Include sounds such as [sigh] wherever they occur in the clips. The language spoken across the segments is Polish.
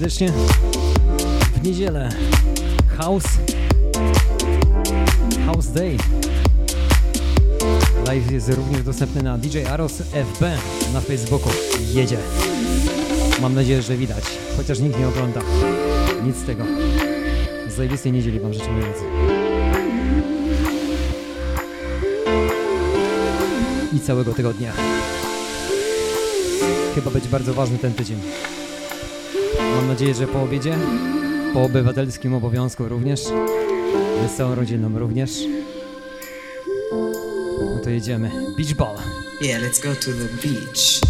serdecznie. W niedzielę House House Day. Live jest również dostępny na DJ Aros FB na Facebooku. Jedzie. Mam nadzieję, że widać, chociaż nikt nie ogląda. Nic z tego. Zajebistej niedzieli Wam życzę, drodzy. I całego tygodnia. Chyba być bardzo ważny ten tydzień. Mam nadzieję, że po obiedzie, po obywatelskim obowiązku również, z całą rodziną również. No to jedziemy. Beach ball. Yeah, let's go to the beach.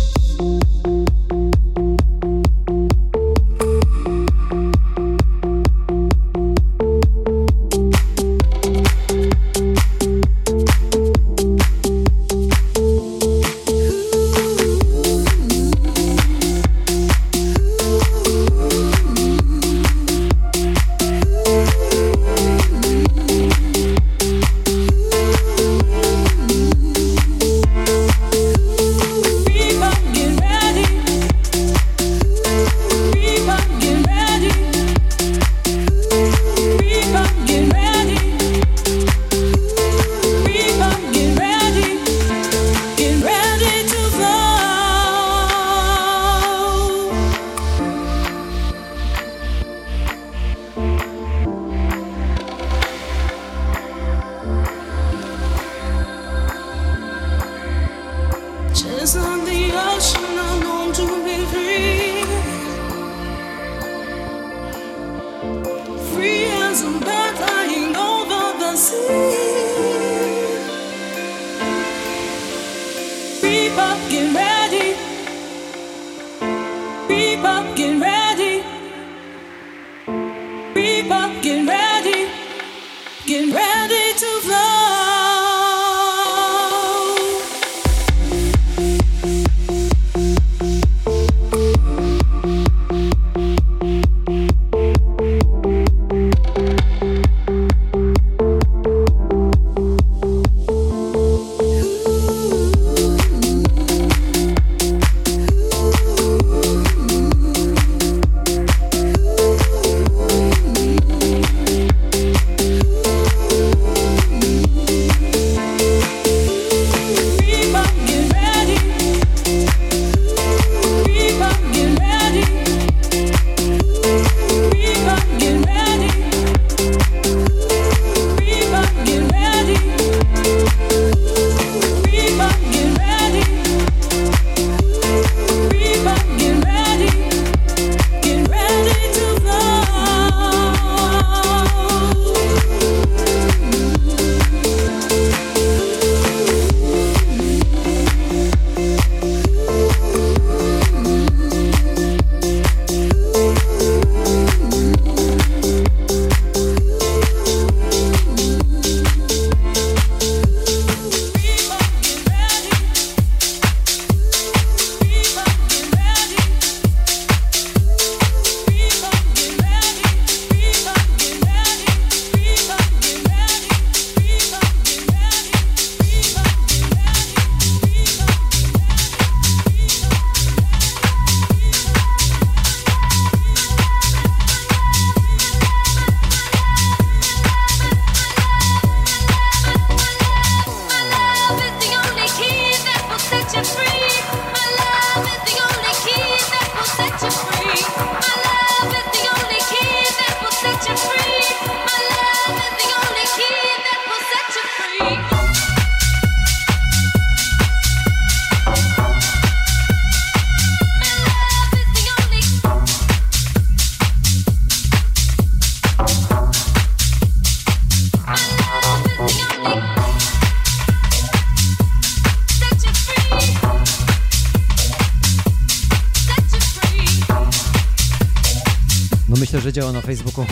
Facebooku.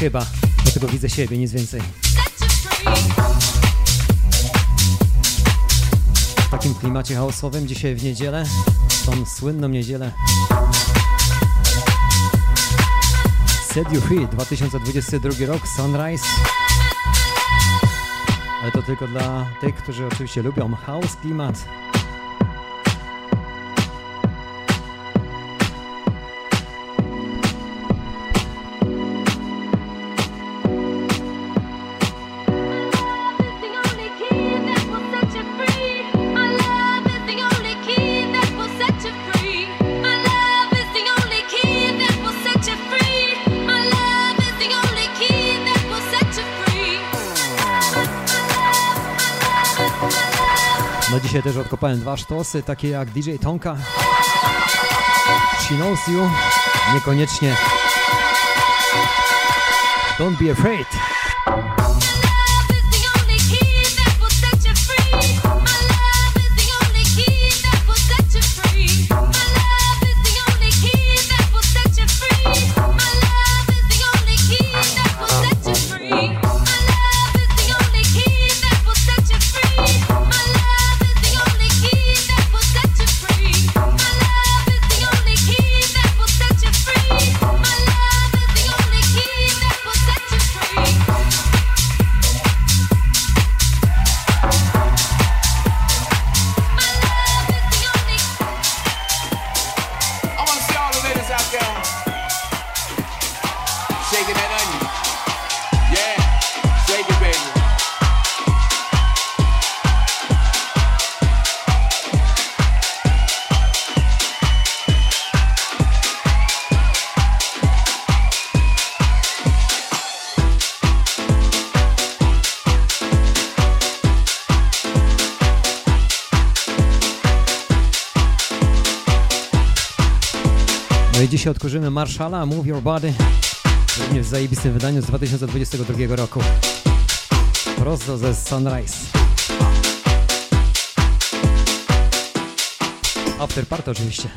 Chyba, do tego widzę siebie, nic więcej. W takim klimacie chaosowym dzisiaj w niedzielę, tą słynną niedzielę. Set You Free 2022 rok, Sunrise. Ale to tylko dla tych, którzy oczywiście lubią house klimat. Też odkopałem dwa sztosy, takie jak DJ Tonka. She knows you. Niekoniecznie. Don't be afraid. Dzisiaj odkurzymy Marshalla Move Your Body również w zajebistym wydaniu z 2022 roku. Prosto ze Sunrise. After Party oczywiście.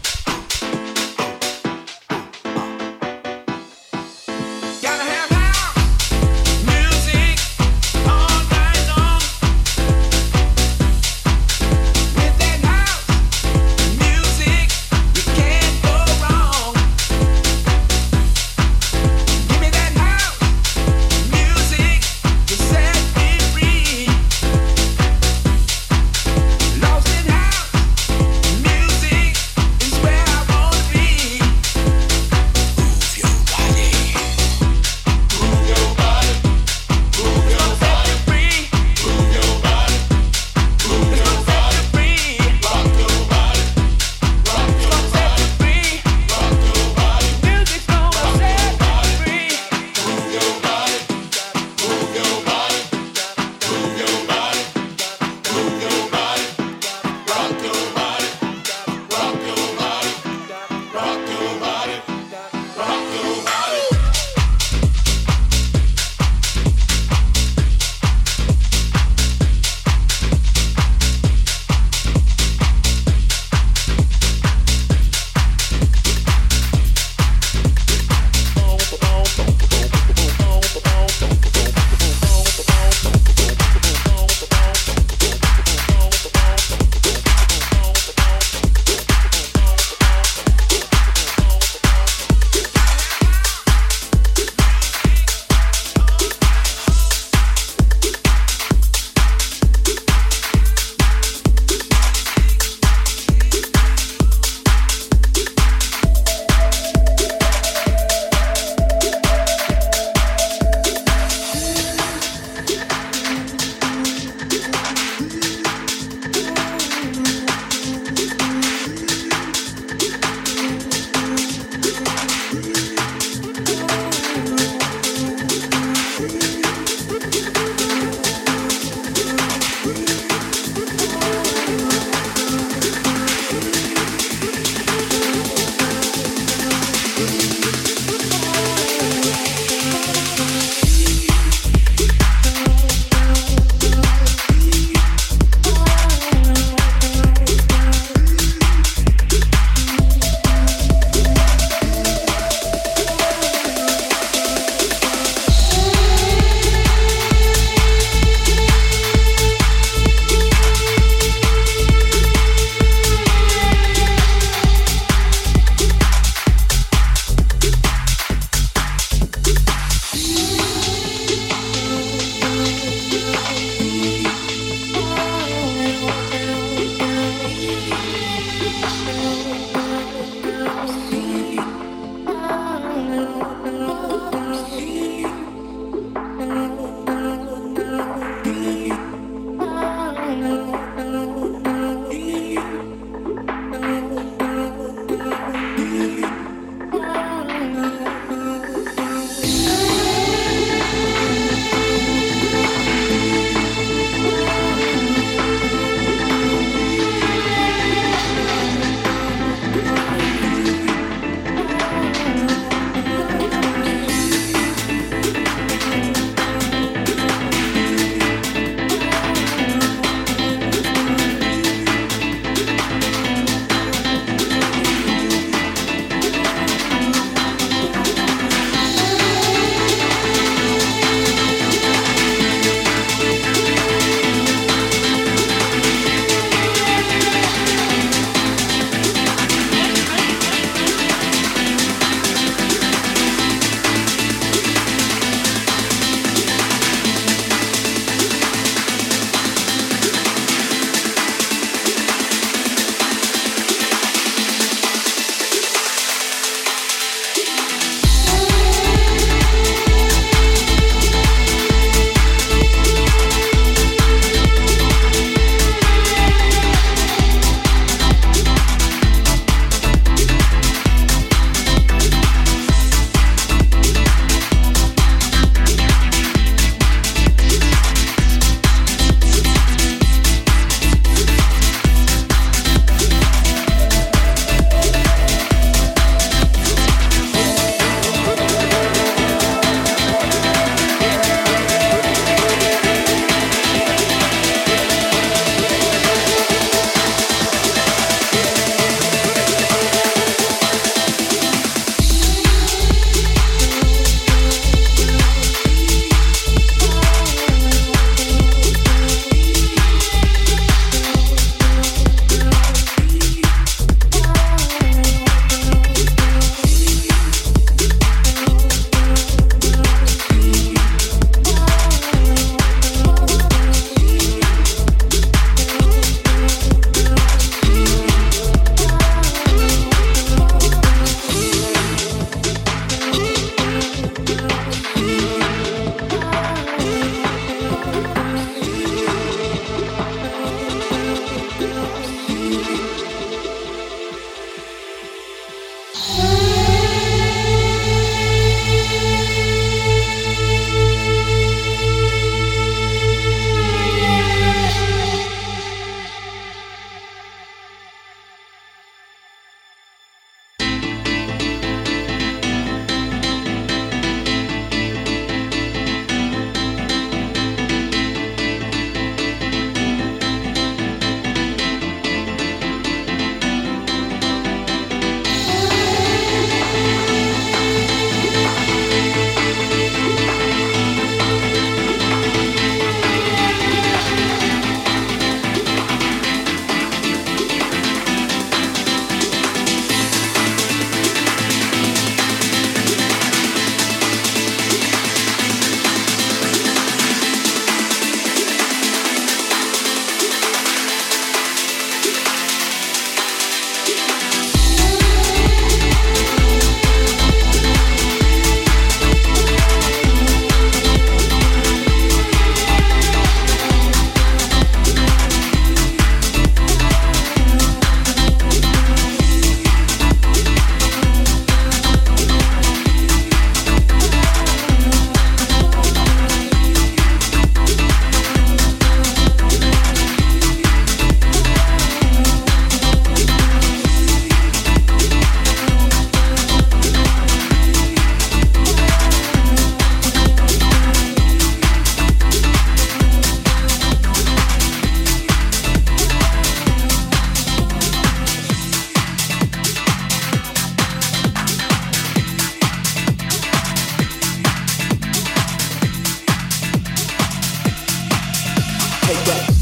take that.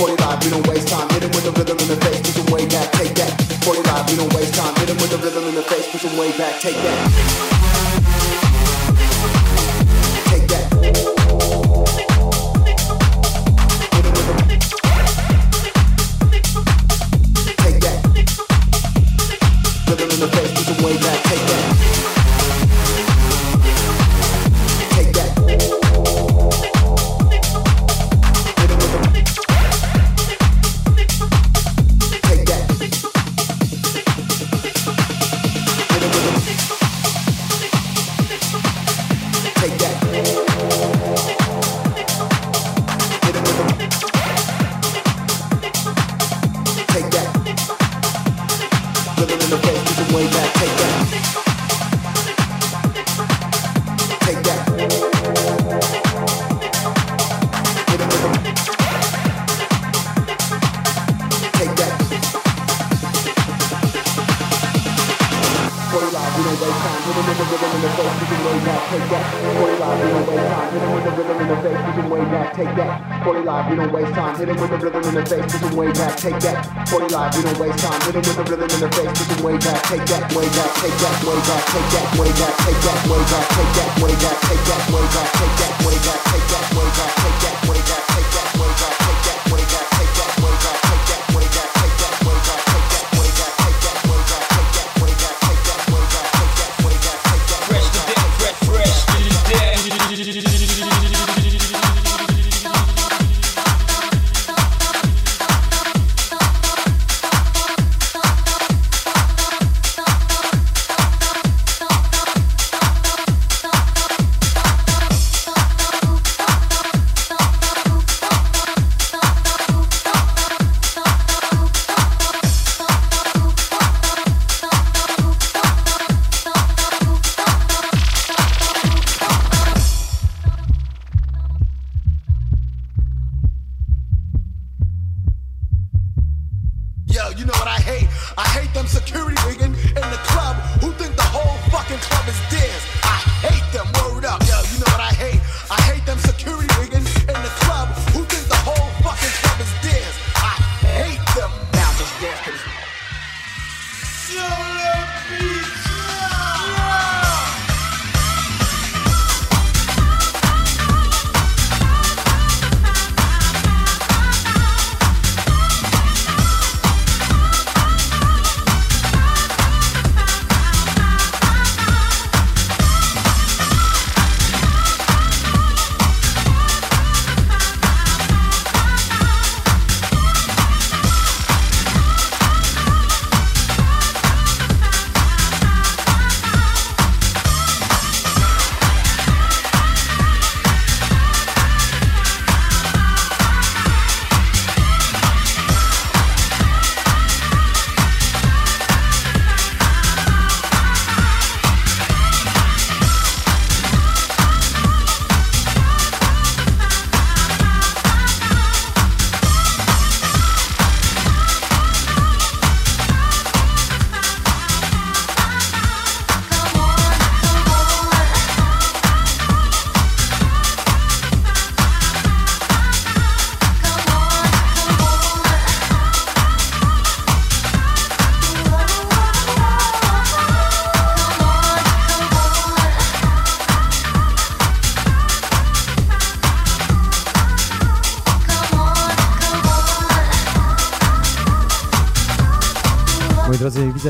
Forty-five, we don't waste time. With the rhythm in the face, Push 'em way back, take that. we don't waste time. With the rhythm in the face, way back, take that.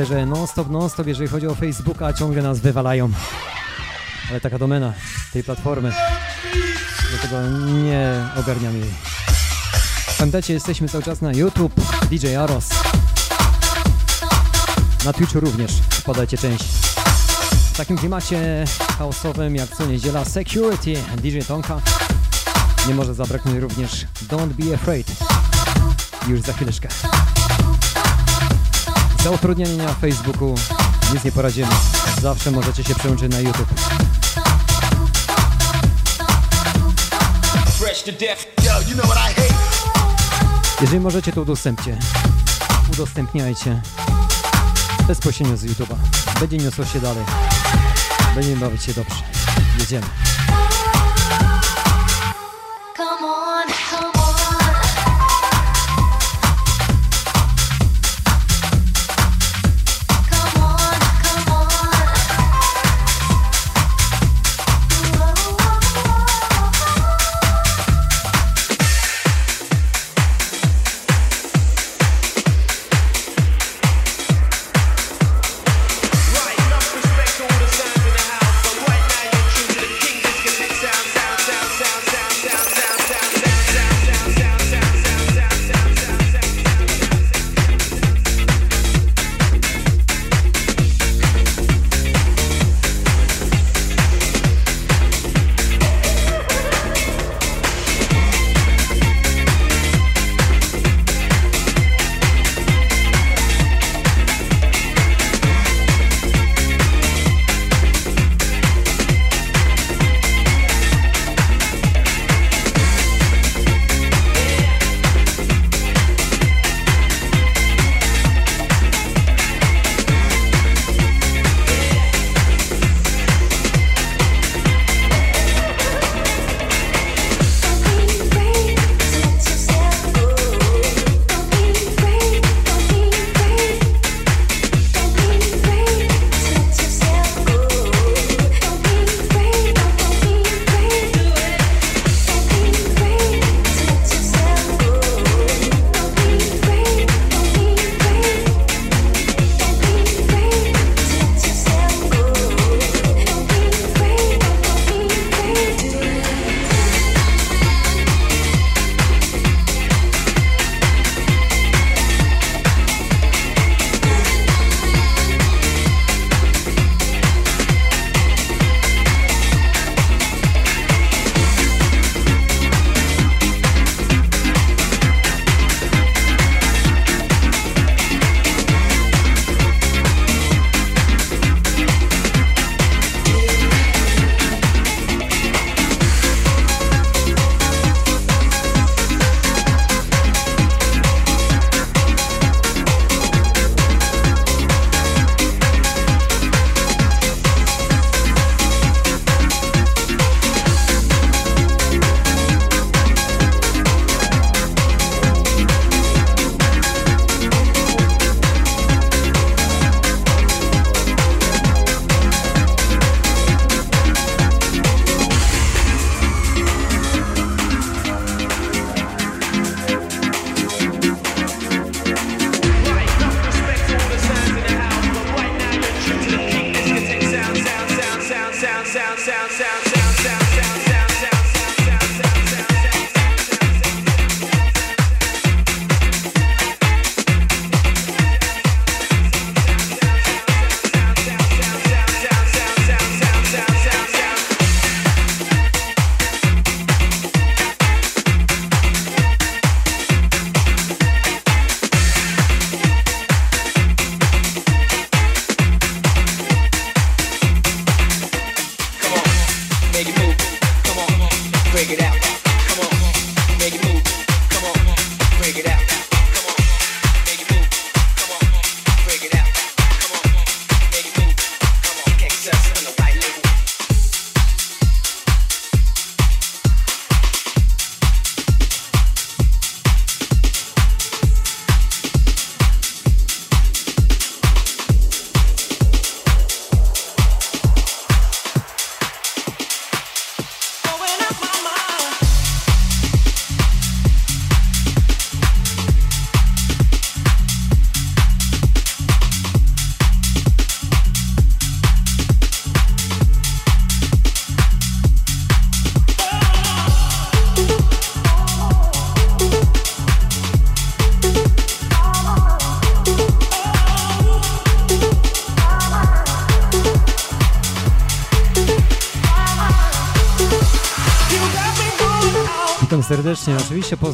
Widzę, że non-stop, non-stop, jeżeli chodzi o Facebooka, ciągle nas wywalają. Ale taka domena tej platformy, dlatego nie ogarniam jej. Pamiętajcie, jesteśmy cały czas na YouTube, DJ Aros. Na Twitchu również podajcie część. W takim klimacie chaosowym jak co niedziela Security DJ Tonka. Nie może zabraknąć również Don't Be Afraid. Już za chwileczkę. Za utrudnienie na Facebooku nic nie poradzimy. Zawsze możecie się przełączyć na YouTube. Jeżeli możecie, to udostępcie. Udostępniajcie. Bezpośrednio z YouTube'a. Będzie niosło się dalej. Będziemy bawić się dobrze. Jedziemy.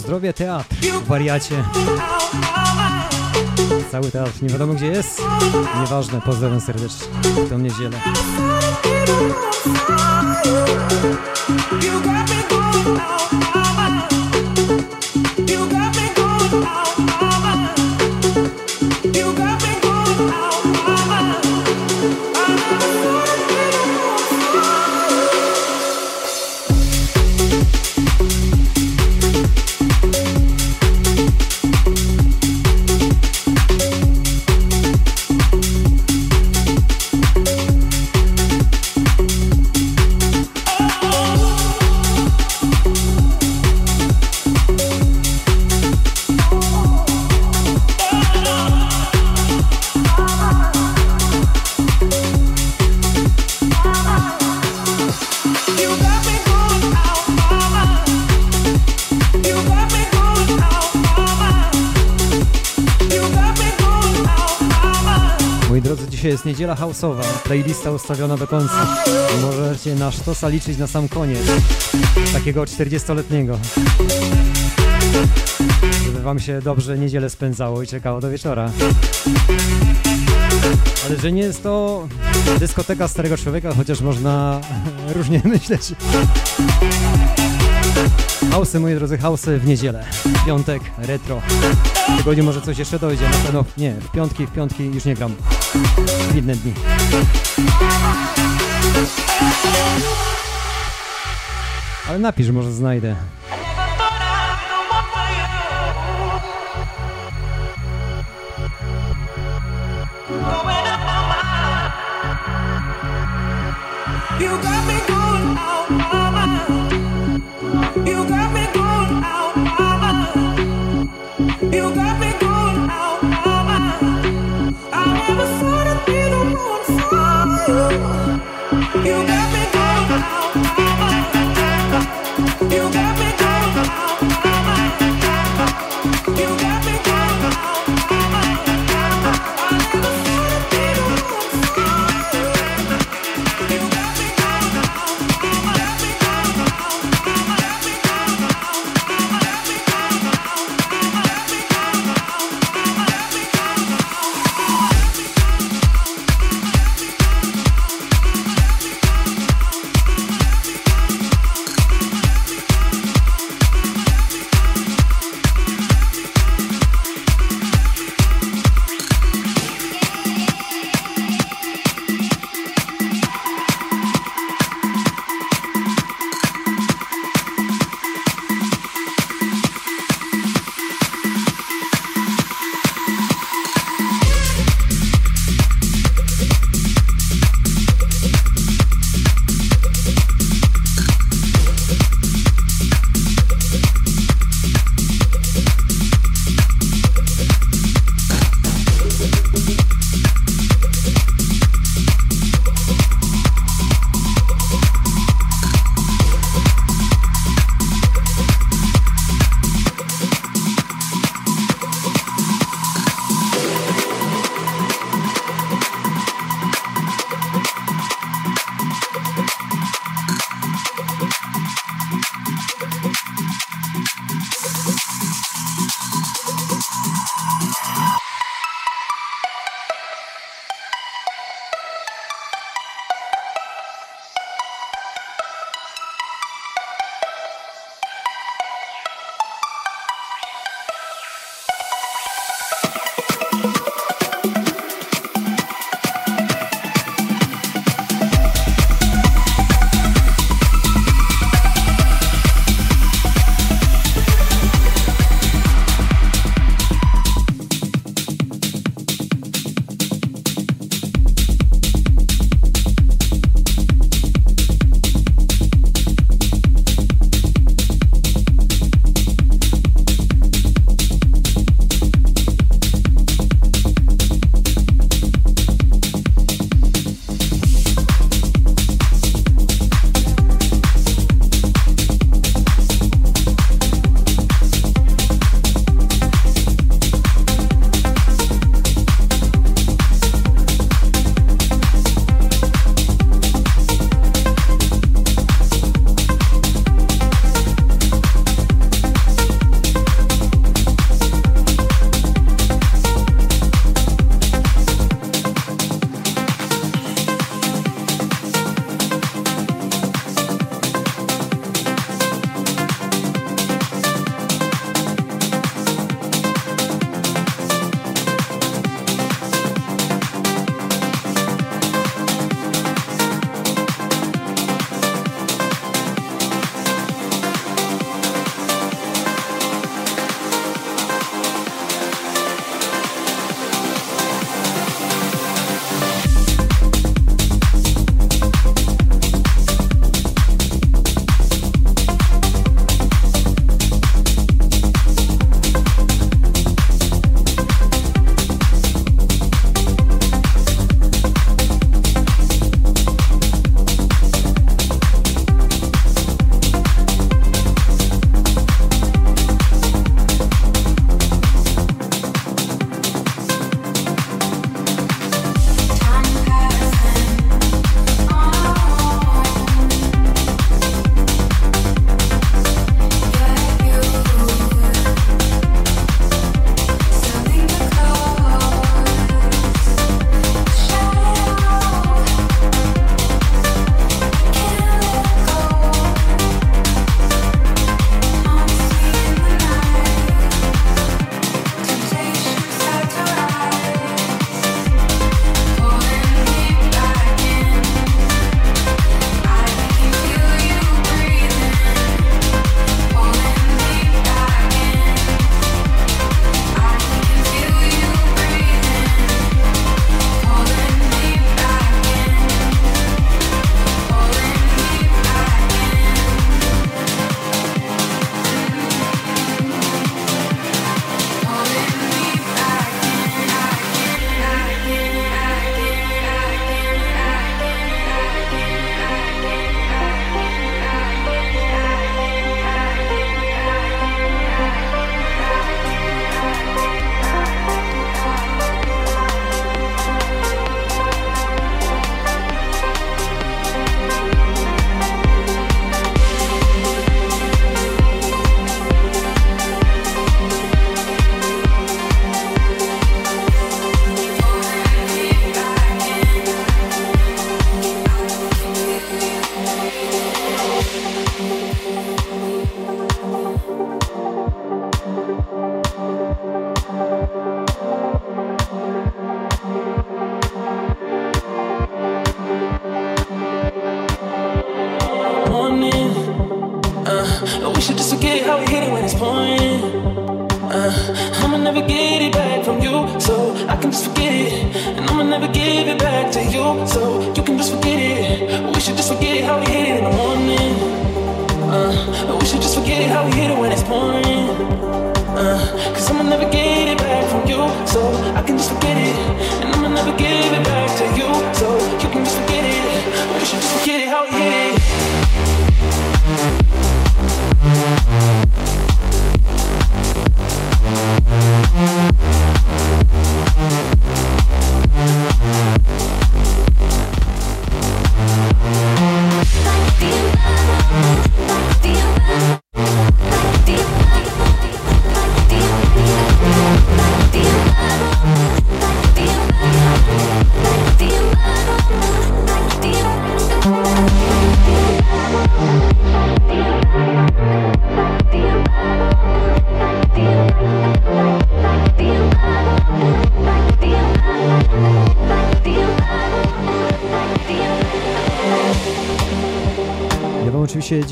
Pozdrowię teatr wariacie. Cały teatr, nie wiadomo gdzie jest. Nieważne, pozdrawiam serdecznie. Tą niedzielę. Dzisiaj jest niedziela houseowa, playlista ustawiona do końca. Możecie na sztosa liczyć na sam koniec, takiego 40-letniego. Żeby wam się dobrze niedzielę spędzało i czekało do wieczora. Ale że nie jest to dyskoteka starego człowieka, chociaż można [laughs] różnie myśleć. Hausy, moi drodzy, hausy w niedzielę. Piątek, retro. W tygodniu może coś jeszcze dojdzie, na pewno nie, w piątki, w piątki już nie gram. W inne dni. Ale napisz, może znajdę. You got me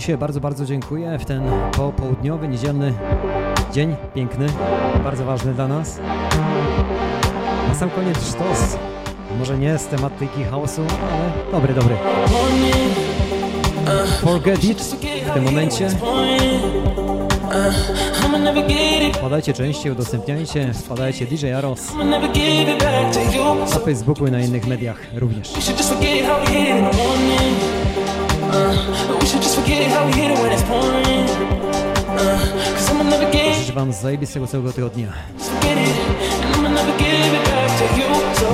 dzisiaj bardzo, bardzo dziękuję w ten popołudniowy, niedzielny dzień, piękny, bardzo ważny dla nas. Na sam koniec sztos. Może nie z tematyki chaosu, ale dobry, dobry. Forget it w tym momencie. Wpadajcie częściej, udostępniajcie, wpadajcie DJ Aros na Facebooku i na innych mediach również. Życzę Wam zajebistego całego tygodnia.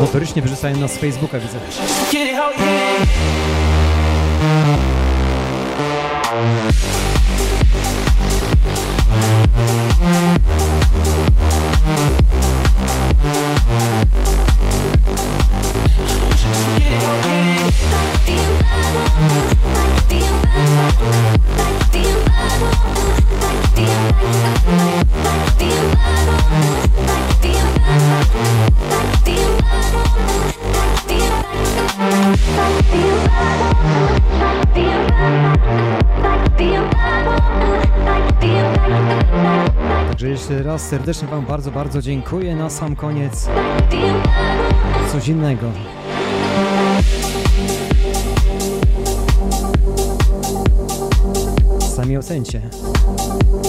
Notorycznie wyrzucają nas z Facebooka, widzę. Thank raz serdecznie Wam bardzo, bardzo dziękuję. Na sam koniec coś innego. ocencie.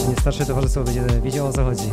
Moje starsze towarzystwo będzie wiedziało o co chodzi.